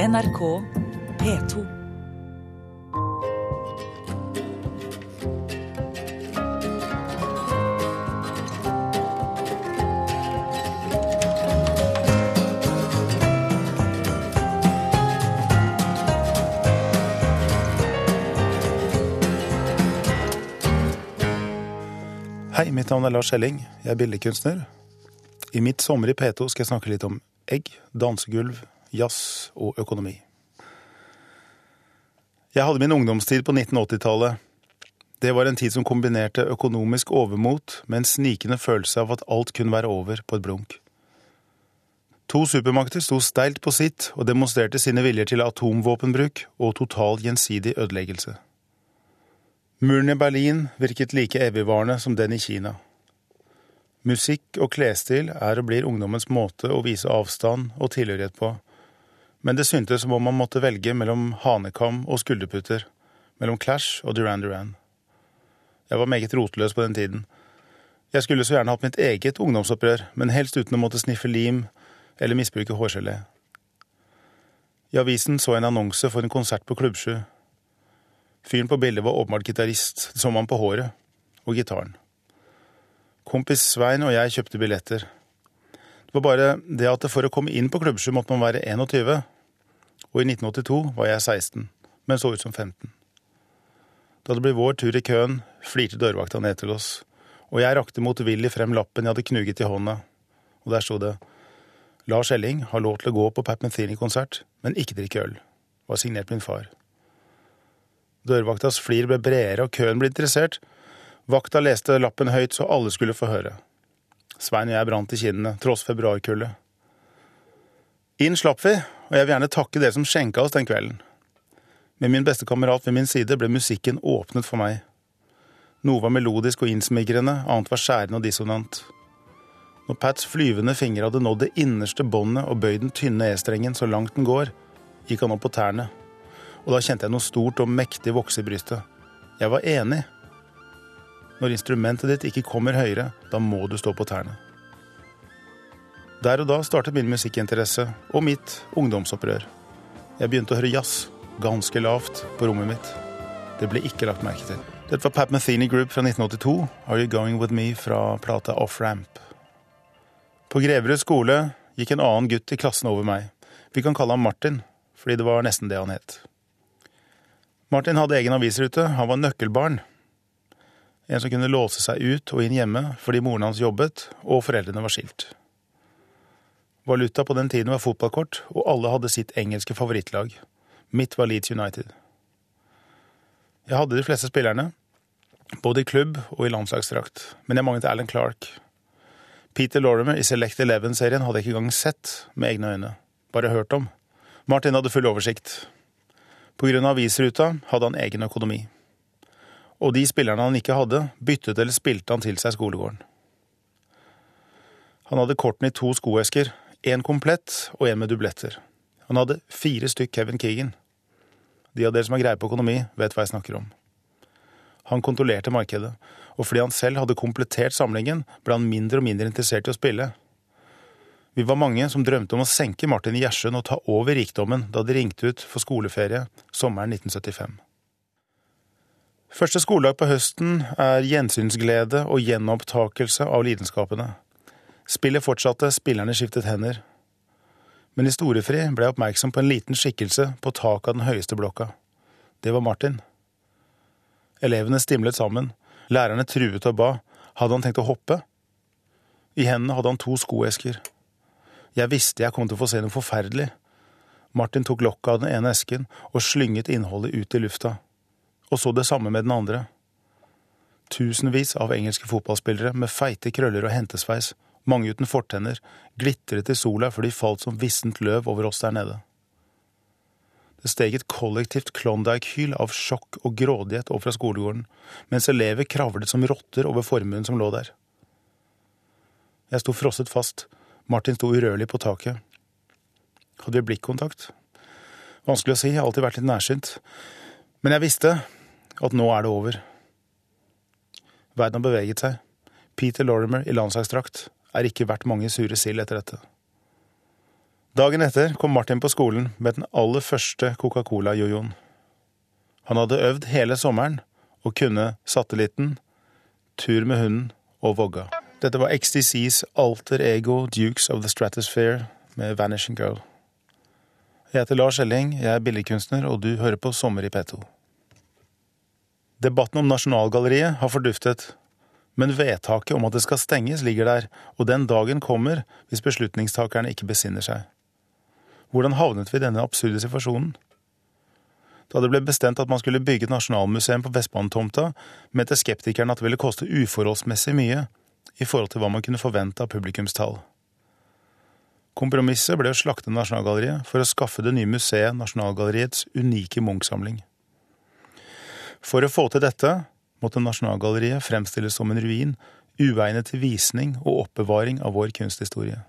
NRK P2. Hei, mitt navn er Lars Elling. Jeg er billedkunstner. I mitt sommer i P2 skal jeg snakke litt om egg, dansegulv, jazz og økonomi. Jeg hadde min ungdomstid på 1980-tallet. Det var en tid som kombinerte økonomisk overmot med en snikende følelse av at alt kunne være over på et blunk. To supermakter sto steilt på sitt og demonstrerte sine viljer til atomvåpenbruk og total gjensidig ødeleggelse. Muren i Berlin virket like evigvarende som den i Kina. Musikk og klesstil er og blir ungdommens måte å vise avstand og tilhørighet på, men det syntes som om man måtte velge mellom hanekam og skulderputter, mellom Clash og Duran Duran. Jeg var meget rotløs på den tiden. Jeg skulle så gjerne hatt mitt eget ungdomsopprør, men helst uten å måtte sniffe lim eller misbruke hårgelé. I avisen så jeg en annonse for en konsert på Klubbsju. Fyren på bildet var åpenbart gitarist, så man på håret og gitaren. Kompis Svein og jeg kjøpte billetter. Det var bare det at for å komme inn på Klubbsju måtte man være 21, og i 1982 var jeg 16, men så ut som 15. Da det ble vår tur i køen, flirte dørvakta ned til oss, og jeg rakte motvillig frem lappen jeg hadde knuget i hånda, og der sto det Lars Elling har lov til å gå på Pat Metheny-konsert, men ikke drikke øl. Var signert min far. Dørvaktas flir ble bredere, og køen ble interessert. Vakta leste lappen høyt så alle skulle få høre. Svein og jeg brant i kinnene, tross februarkullet. Inn slapp vi, og jeg vil gjerne takke dere som skjenka oss den kvelden. Med min beste kamerat ved min side ble musikken åpnet for meg. Noe var melodisk og innsmigrende, annet var skjærende og dissonant. Når Pats flyvende finger hadde nådd det innerste båndet og bøyd den tynne E-strengen så langt den går, gikk han opp på tærne og da kjente jeg noe stort og mektig vokse i brystet. Jeg var enig. Når instrumentet ditt ikke kommer høyere, da må du stå på tærne. Der og da startet min musikkinteresse og mitt ungdomsopprør. Jeg begynte å høre jazz, ganske lavt, på rommet mitt. Det ble ikke lagt merke til. Dette var Pat Metheny Group fra 1982, Are You Going With Me fra plata Off Ramp. På Greverud skole gikk en annen gutt i klassen over meg. Vi kan kalle ham Martin, fordi det var nesten det han het. Martin hadde egen avisrute, han var nøkkelbarn. En som kunne låse seg ut og inn hjemme fordi moren hans jobbet og foreldrene var skilt. Valuta på den tiden var fotballkort, og alle hadde sitt engelske favorittlag. Mitt var Leeds United. Jeg hadde de fleste spillerne, både i klubb og i landslagsdrakt, men jeg manglet Alan Clark. Peter Lorimer i Select Eleven-serien hadde jeg ikke engang sett med egne øyne, bare hørt om. Martin hadde full oversikt. På grunn av avisruta hadde han egen økonomi. Og de spillerne han ikke hadde, byttet eller spilte han til seg skolegården. Han hadde kortene i to skoesker, én komplett og én med dubletter. Han hadde fire stykk Kevin Keegan. De av dere som har greie på økonomi, vet hva jeg snakker om. Han kontrollerte markedet, og fordi han selv hadde komplettert samlingen, ble han mindre og mindre interessert i å spille. Vi var mange som drømte om å senke Martin i Gjersund og ta over rikdommen da det ringte ut for skoleferie sommeren 1975. Første skoledag på høsten er gjensynsglede og gjenopptakelse av lidenskapene. Spillet fortsatte, spillerne skiftet hender. Men i storefri ble jeg oppmerksom på en liten skikkelse på taket av den høyeste blokka. Det var Martin. Elevene stimlet sammen. Lærerne truet og ba. Hadde han tenkt å hoppe? I hendene hadde han to skoesker. Jeg visste jeg kom til å få se noe forferdelig. Martin tok lokket av den ene esken og slynget innholdet ut i lufta. Og så det samme med den andre. Tusenvis av engelske fotballspillere med feite krøller og hentesveis, mange uten fortenner, glitret i sola før de falt som vissent løv over oss der nede. Det steg et kollektivt Klondyke-hyl av sjokk og grådighet over fra skolegården, mens elever kravlet som rotter over formuen som lå der. Jeg sto frosset fast, Martin sto urørlig på taket. Hadde vi blikkontakt? Vanskelig å si, jeg har alltid vært litt nærsynt. Men jeg visste at nå er det over. Verden har beveget seg. Peter Lorimer i landslagsdrakt er ikke verdt mange sure sild etter dette. Dagen etter kom Martin på skolen med den aller første Coca-Cola-jojoen. Han hadde øvd hele sommeren og kunne satellitten, tur med hunden og vogga. Dette var XTCs alter ego Dukes of the Stratosphere med Vanishing Girl. Jeg heter Lars Elling, jeg er billedkunstner, og du hører på Sommer i P2. Debatten om Nasjonalgalleriet har forduftet, men vedtaket om at det skal stenges, ligger der, og den dagen kommer hvis beslutningstakerne ikke besinner seg. Hvordan havnet vi i denne absurde situasjonen? Da det ble bestemt at man skulle bygge et nasjonalmuseum på Vestbanetomta, mente skeptikerne at det ville koste uforholdsmessig mye i forhold til hva man kunne forvente av publikumstall. Kompromisset ble å slakte Nasjonalgalleriet for å skaffe det nye museet Nasjonalgalleriets unike Munch-samling. For å få til dette måtte Nasjonalgalleriet fremstilles som en ruin, uegnet til visning og oppbevaring av vår kunsthistorie.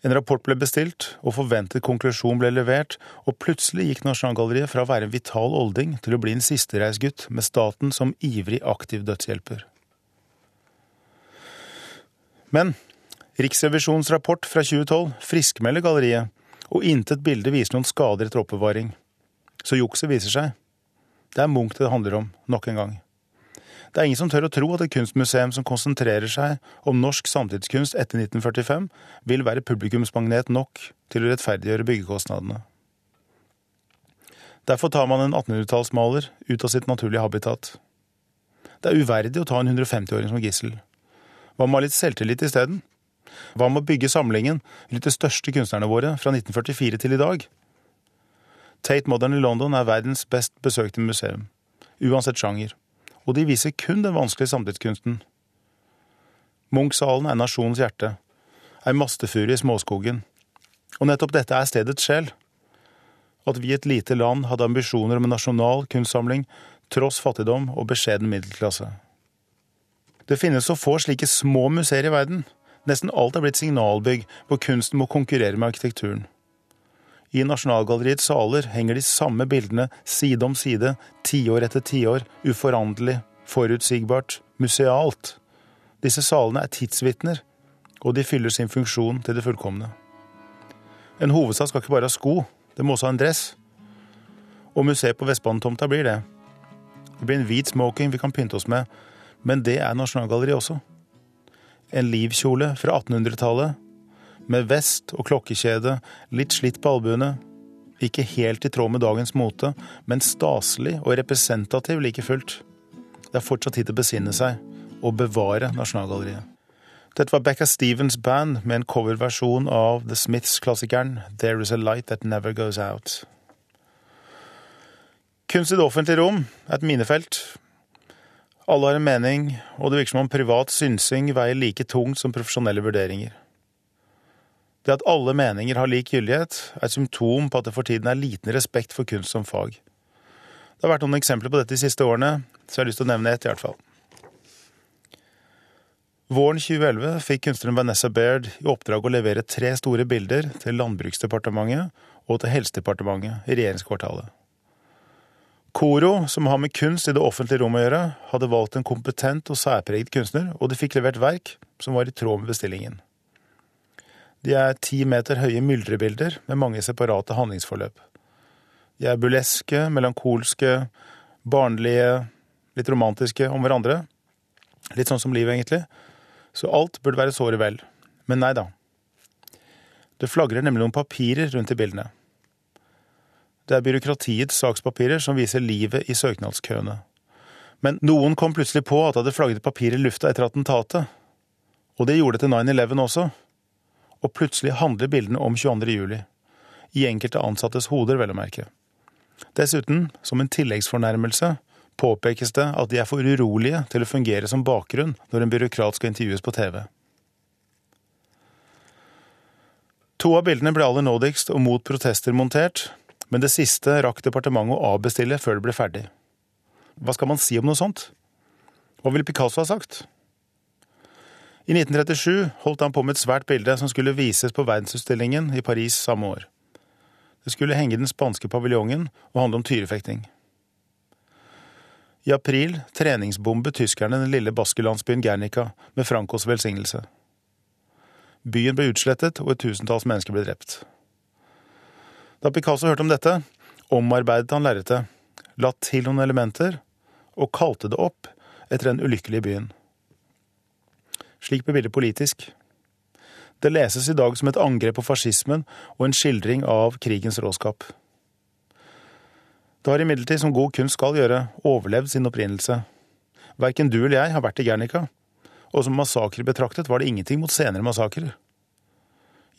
En rapport ble bestilt, og forventet konklusjon ble levert, og plutselig gikk Nasjonalgalleriet fra å være en vital olding til å bli en sistereisgutt med staten som ivrig aktiv dødshjelper. Men Riksrevisjonens rapport fra 2012 friskmelder galleriet, og intet bilde viser noen skader etter oppbevaring. Så jukset viser seg. Det er Munch det handler om, nok en gang. Det er ingen som tør å tro at et kunstmuseum som konsentrerer seg om norsk samtidskunst etter 1945, vil være publikumsmagnet nok til å rettferdiggjøre byggekostnadene. Derfor tar man en 1800-tallsmaler ut av sitt naturlige habitat. Det er uverdig å ta en 150-åring som gissel. Hva med litt selvtillit isteden? Hva med å bygge samlingen litt de største kunstnerne våre fra 1944 til i dag? Tate Modern i London er verdens best besøkte museum, uansett sjanger og de viser kun den vanskelige samtidskunsten. Munch-salen er nasjonens hjerte, ei mastefuru i småskogen, og nettopp dette er stedets sjel. At vi et lite land hadde ambisjoner om en nasjonal kunstsamling, tross fattigdom og beskjeden middelklasse. Det finnes så få slike små museer i verden. Nesten alt er blitt signalbygg hvor kunsten må konkurrere med arkitekturen. I Nasjonalgalleriets saler henger de samme bildene side om side, tiår etter tiår, uforanderlig, forutsigbart, musealt. Disse salene er tidsvitner, og de fyller sin funksjon til det fullkomne. En hovedstad skal ikke bare ha sko, det må også ha en dress. Og museet på Vestbanetomta blir det. Det blir en hvit smoking vi kan pynte oss med, men det er Nasjonalgalleriet også. En livkjole fra 1800-tallet med vest og klokkekjede, litt slitt på albuene. Ikke helt i tråd med dagens mote, men staselig og representativ like fullt. Det er fortsatt tid til å besinne seg og bevare Nasjonalgalleriet. Dette var Becca Stevens band med en coverversjon av The Smiths-klassikeren There Is A Light That Never Goes Out. Kunst i det offentlige rom er et minefelt. Alle har en mening, og det virker som om privat synsing veier like tungt som profesjonelle vurderinger. Det at alle meninger har lik gyldighet, er et symptom på at det for tiden er liten respekt for kunst som fag. Det har vært noen eksempler på dette de siste årene, så jeg har lyst til å nevne ett i hvert fall. Våren 2011 fikk kunstneren Vanessa Baird i oppdrag å levere tre store bilder til Landbruksdepartementet og til Helsedepartementet i regjeringskvartalet. Koro, som har med kunst i det offentlige rom å gjøre, hadde valgt en kompetent og særpreget kunstner, og de fikk levert verk som var i tråd med bestillingen. De er ti meter høye myldrebilder med mange separate handlingsforløp. De er burleske, melankolske, barnlige, litt romantiske om hverandre. Litt sånn som livet, egentlig. Så alt burde være såre vel. Men nei da. Det flagrer nemlig noen papirer rundt i bildene. Det er byråkratiets sakspapirer som viser livet i søknadskøene. Men noen kom plutselig på at det hadde flagret papir i lufta etter attentatet. Og det gjorde det til 9-11 også og plutselig handler bildene om 22. juli. I enkelte ansattes hoder, vel å merke. Dessuten, som en tilleggsfornærmelse, påpekes det at de er for urolige til å fungere som bakgrunn når en byråkrat skal intervjues på TV. To av bildene ble aller nådigst og mot protester montert, men det siste rakk departementet å avbestille før det ble ferdig. Hva skal man si om noe sånt? Hva ville Picasso ha sagt? I 1937 holdt han på med et svært bilde som skulle vises på verdensutstillingen i Paris samme år. Det skulle henge i den spanske paviljongen og handle om tyrefekting. I april treningsbombet tyskerne den lille baskelandsbyen Gernica med Francos velsignelse. Byen ble utslettet, og et tusentalls mennesker ble drept. Da Picasso hørte om dette, omarbeidet han lerretet, la til noen elementer og kalte det opp etter den ulykkelige byen. Slik ble bildet politisk. Det leses i dag som et angrep på fascismen og en skildring av krigens råskap. Det har imidlertid, som god kunst skal gjøre, overlevd sin opprinnelse. Verken du eller jeg har vært i Gernica, og som massakre betraktet var det ingenting mot senere massakrer.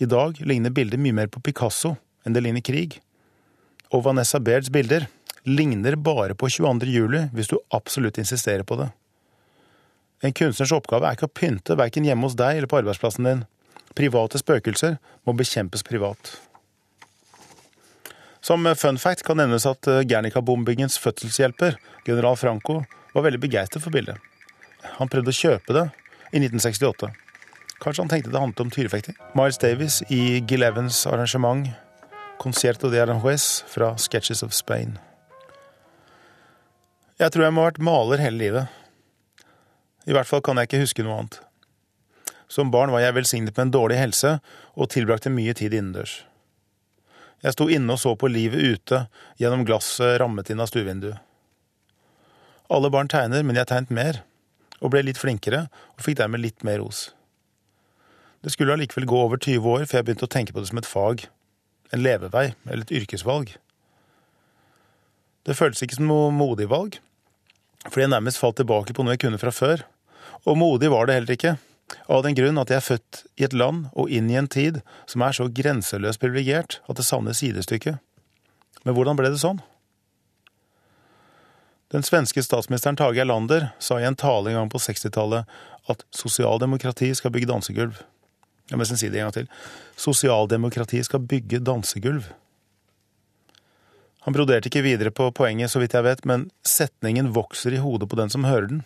I dag ligner bildet mye mer på Picasso enn det ligner krig. Og Vanessa Bairds bilder ligner bare på 22. juli hvis du absolutt insisterer på det. En kunstners oppgave er ikke å pynte verken hjemme hos deg eller på arbeidsplassen din. Private spøkelser må bekjempes privat. Som fun fact kan nevnes at Guernica-bombingens fødselshjelper, general Franco, var veldig begeistret for bildet. Han prøvde å kjøpe det i 1968. Kanskje han tenkte det handlet om tyrefekting. Miles Davis i Gil Evans' arrangement Concierto de Aranjuez fra Sketches of Spain. Jeg tror jeg må ha vært maler hele livet. I hvert fall kan jeg ikke huske noe annet. Som barn var jeg velsignet med en dårlig helse og tilbrakte mye tid innendørs. Jeg sto inne og så på livet ute gjennom glasset rammet inn av stuevinduet. Alle barn tegner, men jeg tegnet mer, og ble litt flinkere, og fikk dermed litt mer ros. Det skulle allikevel gå over 20 år før jeg begynte å tenke på det som et fag, en levevei eller et yrkesvalg. Det føltes ikke som noe modig valg, fordi jeg nærmest falt tilbake på noe jeg kunne fra før. Og modig var det heller ikke, av den grunn at jeg er født i et land og inn i en tid som er så grenseløst privilegert at det savner sidestykke. Men hvordan ble det sånn? Den svenske statsministeren Tage Erlander sa i en tale en gang på 60-tallet at sosialdemokrati skal bygge dansegulv. Jeg må nesten si det en gang til. Sosialdemokrati skal bygge dansegulv. Han broderte ikke videre på poenget, så vidt jeg vet, men setningen vokser i hodet på den som hører den.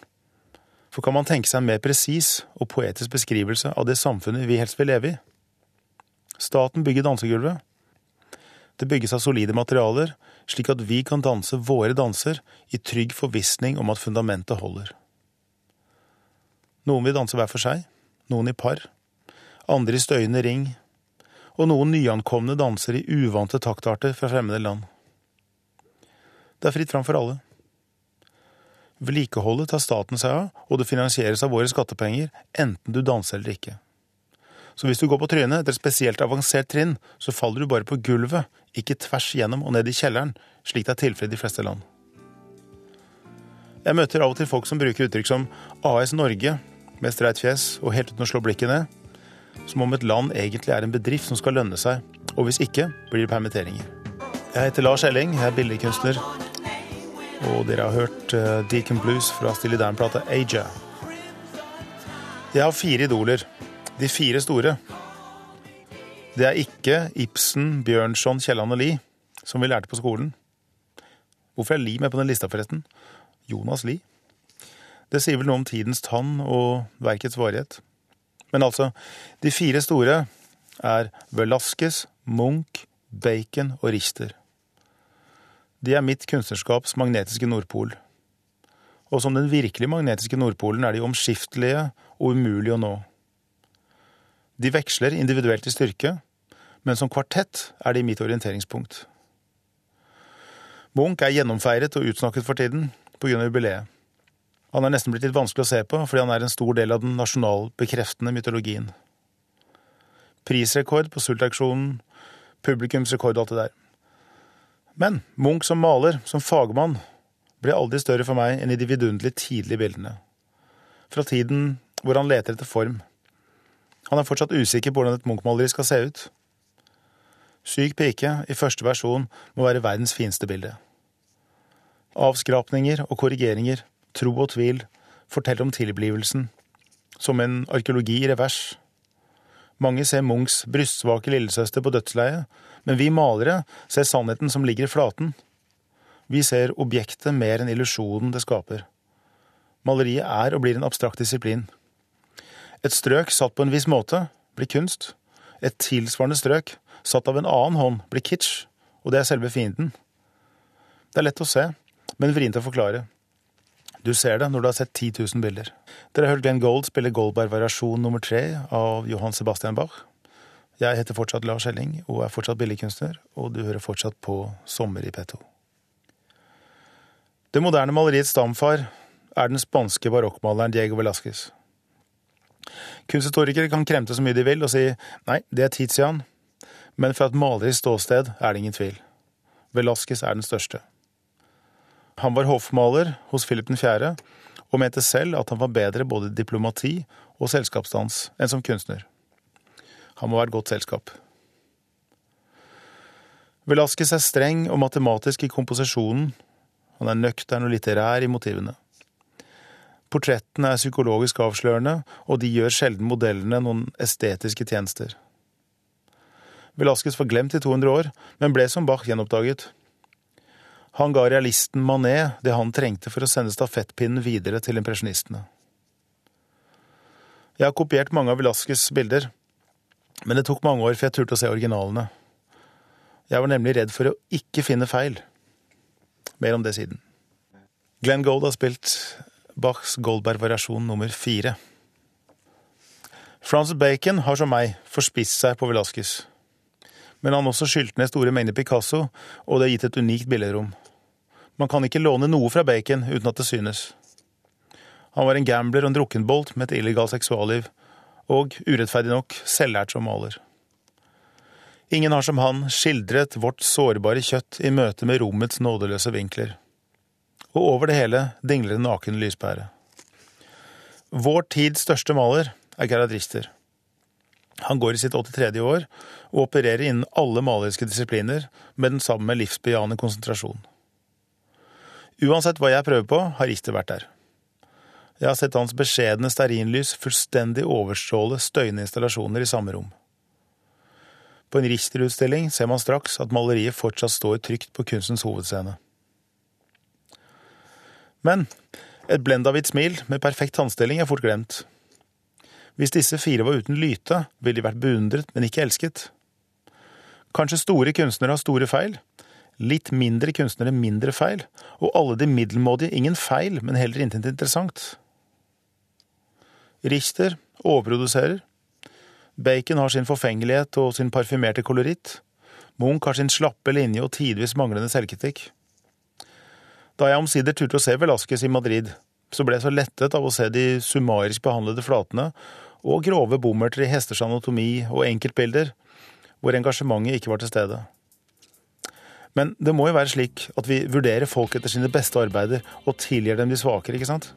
For kan man tenke seg en mer presis og poetisk beskrivelse av det samfunnet vi helst vil leve i? Staten bygger dansegulvet. Det bygges av solide materialer, slik at vi kan danse våre danser i trygg forvissning om at fundamentet holder. Noen vil danse hver for seg, noen i par, andre i støyende ring, og noen nyankomne danser i uvante taktarter fra fremmede land. Det er fritt fram for alle. Vedlikeholdet tar staten seg av, og det finansieres av våre skattepenger, enten du danser eller ikke. Så hvis du går på trynet etter et spesielt avansert trinn, så faller du bare på gulvet, ikke tvers gjennom og ned i kjelleren, slik det er tilfellet i de fleste land. Jeg møter av og til folk som bruker uttrykk som AS Norge, med streit fjes og helt uten å slå blikket ned, som om et land egentlig er en bedrift som skal lønne seg, og hvis ikke, blir det permitteringer. Jeg heter Lars Elling, jeg er billedkunstner, og dere har hørt eh, Deacon Blues fra Stille Dan-plata Aja. Jeg har fire idoler. De fire store. Det er ikke Ibsen, Bjørnson, Kielland og Lie, som vi lærte på skolen. Hvorfor er Lie med på den lista, forresten? Jonas Lie. Det sier vel noe om tidens tann og verkets varighet. Men altså, de fire store er Velasquez, Munch, Bacon og Richter. De er mitt kunstnerskaps magnetiske nordpol. Og som den virkelige magnetiske nordpolen er de omskiftelige og umulige å nå. De veksler individuelt i styrke, men som kvartett er de mitt orienteringspunkt. Munch er gjennomfeiret og utsnakket for tiden pga. jubileet. Han er nesten blitt litt vanskelig å se på, fordi han er en stor del av den nasjonalbekreftende mytologien. Prisrekord på sultaksjonen, publikumsrekord og alt det der. Men Munch som maler, som fagmann, ble aldri større for meg enn i de vidunderlig tidlige bildene. Fra tiden hvor han leter etter form. Han er fortsatt usikker på hvordan et Munch-maleri skal se ut. Syk pike i første versjon må være verdens fineste bilde. Avskrapninger og korrigeringer, tro og tvil, forteller om tilblivelsen, som en arkeologi i revers. Mange ser Munchs brystsvake lillesøster på dødsleiet, men vi malere ser sannheten som ligger i flaten. Vi ser objektet mer enn illusjonen det skaper. Maleriet er og blir en abstrakt disiplin. Et strøk satt på en viss måte blir kunst. Et tilsvarende strøk satt av en annen hånd blir kitsch, og det er selve fienden. Det er lett å se, men vrient å forklare. Du ser det når du har sett 10 000 bilder. Dere har hørt Glenn Gold spille Goldberg variasjon nummer tre av Johan Sebastian Bach. Jeg heter fortsatt Lars Helling og er fortsatt billedkunstner, og du hører fortsatt på Sommer i P2. Det moderne maleriets stamfar er den spanske barokkmaleren Diego Velasquez. Kunsthistorikere kan kremte så mye de vil og si nei, det er Tizian, men fra et malerisk ståsted er det ingen tvil. Velasquez er den største. Han var hoffmaler hos Philip 4., og mente selv at han var bedre både i diplomati og selskapsdans enn som kunstner. Han må være et godt selskap. Velasquez er streng og matematisk i komposisjonen. Han er nøktern og litterær i motivene. Portrettene er psykologisk avslørende, og de gjør sjelden modellene noen estetiske tjenester. Velasquez var glemt i 200 år, men ble som Bach gjenoppdaget. Han ga realisten Manet det han trengte for å sende stafettpinnen videre til impresjonistene. Jeg har kopiert mange av Velasquez' bilder, men det tok mange år før jeg turte å se originalene. Jeg var nemlig redd for å ikke finne feil. Mer om det siden. Glenn Gold har spilt Bachs Goldberg-variasjon nummer fire. Francis Bacon har som meg forspist seg på Velasquez. Men han også skylt ned store mengder Picasso, og det har gitt et unikt billedrom. Man kan ikke låne noe fra Bacon uten at det synes. Han var en gambler og en drukkenbolt med et illegalt seksualliv, og urettferdig nok selvlært som maler. Ingen har som han skildret vårt sårbare kjøtt i møte med rommets nådeløse vinkler. Og over det hele dingler en naken lyspære. Vår tids største maler er Gerhard. Han går i sitt 83. år og opererer innen alle maleriske disipliner med den samme livsbejaende konsentrasjon. Uansett hva jeg prøver på, har Richter vært der. Jeg har sett hans beskjedne stearinlys fullstendig overstråle støyende installasjoner i samme rom. På en Richter-utstilling ser man straks at maleriet fortsatt står trygt på kunstens hovedscene. Men et blend av hvitt smil med perfekt tannstilling er fort glemt. Hvis disse fire var uten lyte, ville de vært beundret, men ikke elsket. Kanskje store kunstnere har store feil, litt mindre kunstnere mindre feil, og alle de middelmådige ingen feil, men heller intet interessant. Richter overproduserer. Bacon har sin forfengelighet og sin parfymerte koloritt. Munch har sin slappe linje og tidvis manglende selvkritikk. Da jeg omsider turte å se Velasquez i Madrid, så ble jeg så lettet av å se de summarisk behandlede flatene og grove bommerter i hesters anatomi og enkeltbilder, hvor engasjementet ikke var til stede. Men det må jo være slik at vi vurderer folk etter sine beste arbeider og tilgir dem de svakere, ikke sant?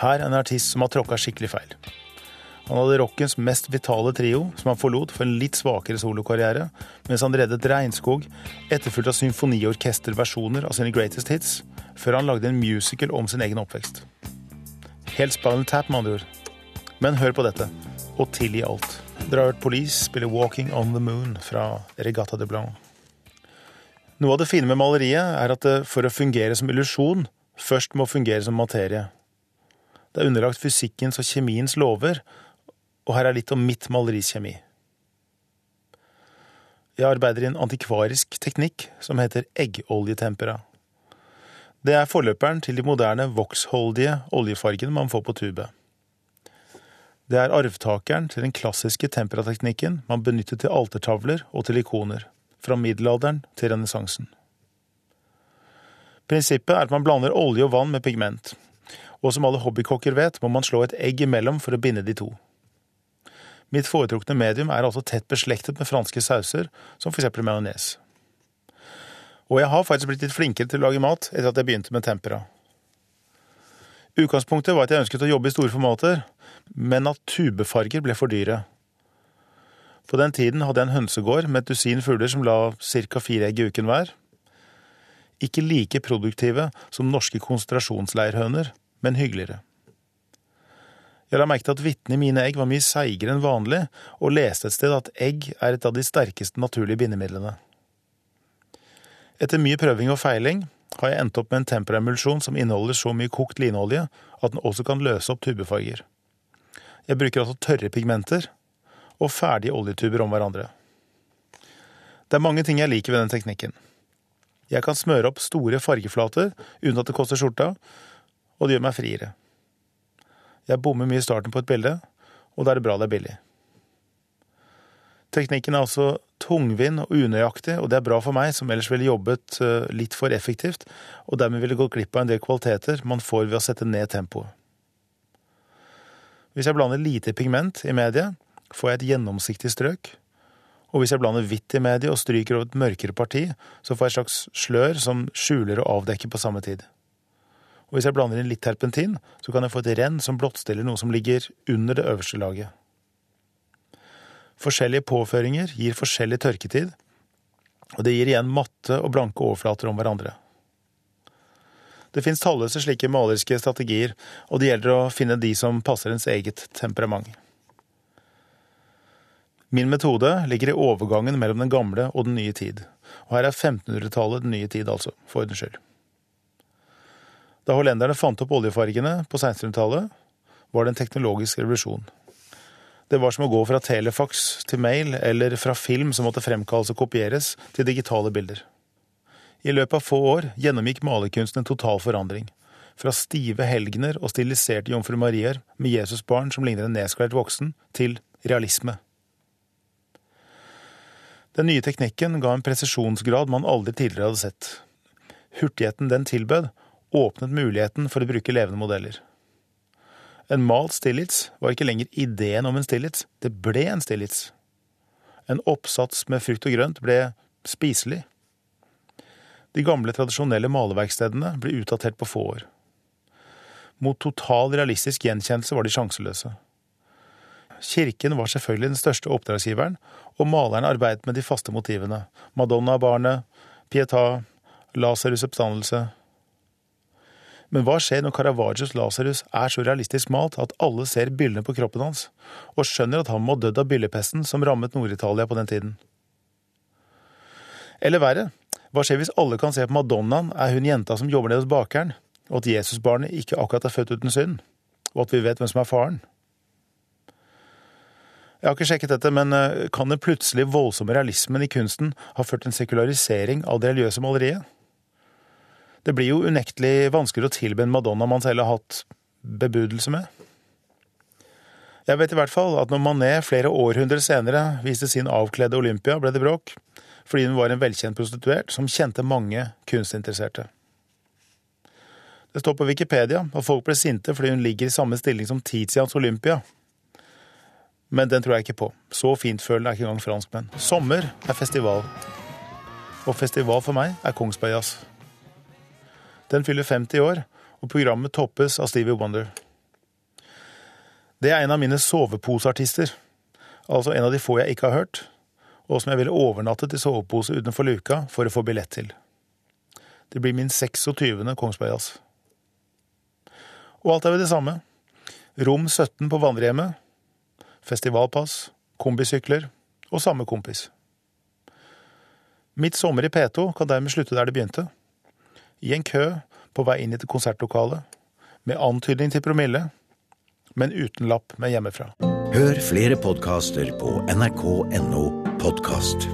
Her er en artist som har tråkka skikkelig feil. Han hadde rockens mest vitale trio, som han forlot for en litt svakere solokarriere, mens han reddet Regnskog, etterfulgt av symfoniorkesterversjoner av sine greatest hits, før han lagde en musical om sin egen oppvekst. Helt Spinal Tap, med andre ord. Men hør på dette, og tilgi alt. Dere har hørt Police spille Walking on the Moon fra Regatta de Blanc. Noe av det fine med maleriet er at det for å fungere som illusjon først må fungere som materie. Det er underlagt fysikkens og kjemiens lover, og her er litt om mitt malerikjemi. Jeg arbeider i en antikvarisk teknikk som heter eggoljetempera. Det er forløperen til de moderne voksholdige oljefargene man får på tube. Det er arvtakeren til den klassiske temperateknikken man benyttet til altertavler og til ikoner fra middelalderen til renessansen. Prinsippet er at man blander olje og vann med pigment, og som alle hobbykokker vet, må man slå et egg imellom for å binde de to. Mitt foretrukne medium er altså tett beslektet med franske sauser, som for eksempel majones. Og jeg har faktisk blitt litt flinkere til å lage mat etter at jeg begynte med tempera. Utgangspunktet var at jeg ønsket å jobbe i store formater, men at tubefarger ble for dyre. På den tiden hadde jeg en hønsegård med et dusin fugler som la ca. fire egg i uken hver. Ikke like produktive som norske konsentrasjonsleirhøner, men hyggeligere. Jeg la merke til at hvittene i mine egg var mye seigere enn vanlig, og leste et sted at egg er et av de sterkeste naturlige bindemidlene. Etter mye prøving og feiling har jeg endt opp med en temperaemulsjon som inneholder så mye kokt linolje at den også kan løse opp tubefarger. Jeg bruker altså tørre pigmenter, og ferdige oljetuber om hverandre. Det er mange ting jeg liker ved den teknikken. Jeg kan smøre opp store fargeflater uten at det koster skjorta, og det gjør meg friere. Jeg bommer mye i starten på et bilde, og da er det bra det er billig. Teknikken er også tungvint og unøyaktig, og det er bra for meg, som ellers ville jobbet eh, litt for effektivt, og dermed ville gått glipp av en del kvaliteter man får ved å sette ned tempoet. Hvis jeg blander lite pigment i mediet, får jeg et gjennomsiktig strøk, og hvis jeg blander hvitt i mediet og stryker over et mørkere parti, så får jeg et slags slør som skjuler og avdekker på samme tid. Og hvis jeg blander inn litt terpentin, så kan jeg få et renn som blottstiller noe som ligger under det øverste laget. Forskjellige påføringer gir forskjellig tørketid, og det gir igjen matte og blanke overflater om hverandre. Det fins talløse slike maleriske strategier, og det gjelder å finne de som passer ens eget temperament. Min metode ligger i overgangen mellom den gamle og den nye tid, og her er 1500-tallet den nye tid, altså, for ordens skyld. Da hollenderne fant opp oljefargene på 1600-tallet, var det en teknologisk revolusjon. Det var som å gå fra telefax til mail, eller fra film som måtte fremkalles og kopieres, til digitale bilder. I løpet av få år gjennomgikk malerkunsten en total forandring. Fra stive helgener og stiliserte jomfru Marier med Jesusbarn som ligner en nedskrevet voksen, til realisme. Den nye teknikken ga en presisjonsgrad man aldri tidligere hadde sett. Hurtigheten den tilbød, åpnet muligheten for å bruke levende modeller. En malt stillits var ikke lenger ideen om en stillits, det ble en stillits. En oppsats med frukt og grønt ble spiselig. De gamle, tradisjonelle maleverkstedene ble utdatert på få år. Mot total realistisk gjenkjennelse var de sjanseløse. Kirken var selvfølgelig den største oppdragsgiveren, og malerne arbeidet med de faste motivene. Madonna-barnet, Pietà, Lasarus' oppstandelse, men hva skjer når Caravaggios Lasarus er så realistisk malt at alle ser bildene på kroppen hans, og skjønner at han må ha dødd av byllepesten som rammet Nord-Italia på den tiden? Eller verre, hva skjer hvis alle kan se på Madonnaen er hun jenta som jobber nede hos bakeren, og at Jesusbarnet ikke akkurat er født uten synd, og at vi vet hvem som er faren? Jeg har ikke sjekket dette, men eh, kan den plutselig voldsomme realismen i kunsten ha ført til en sekularisering av det religiøse maleriet? Det blir jo unektelig vanskeligere å tilbe en Madonna man selv har hatt bebudelse med. Jeg vet i hvert fall at når Manet flere århundrer senere viste sin avkledde Olympia, ble det bråk, fordi hun var en velkjent prostituert som kjente mange kunstinteresserte. Det står på Wikipedia at folk ble sinte fordi hun ligger i samme stilling som Tizians Olympia. Men den tror jeg ikke på. Så fintfølende er ikke engang franskmenn. Sommer er festival. Og festival for meg er Kongsbergjazz. Den fyller 50 år, og programmet toppes av Stevie Wonder. Det er en av mine soveposeartister, altså en av de få jeg ikke har hørt, og som jeg ville overnattet i sovepose utenfor luka for å få billett til. Det blir min 26. Kongsbergjazz. Og alt er ved det samme. Rom 17 på vandrehjemmet, festivalpass, kombisykler og samme kompis. Mitt sommer i P2 kan dermed slutte der det begynte i en kø på vei inn i et konsertlokale, med antydning til promille, men uten lapp med hjemmefra. Hør flere podkaster på nrk.no podkast.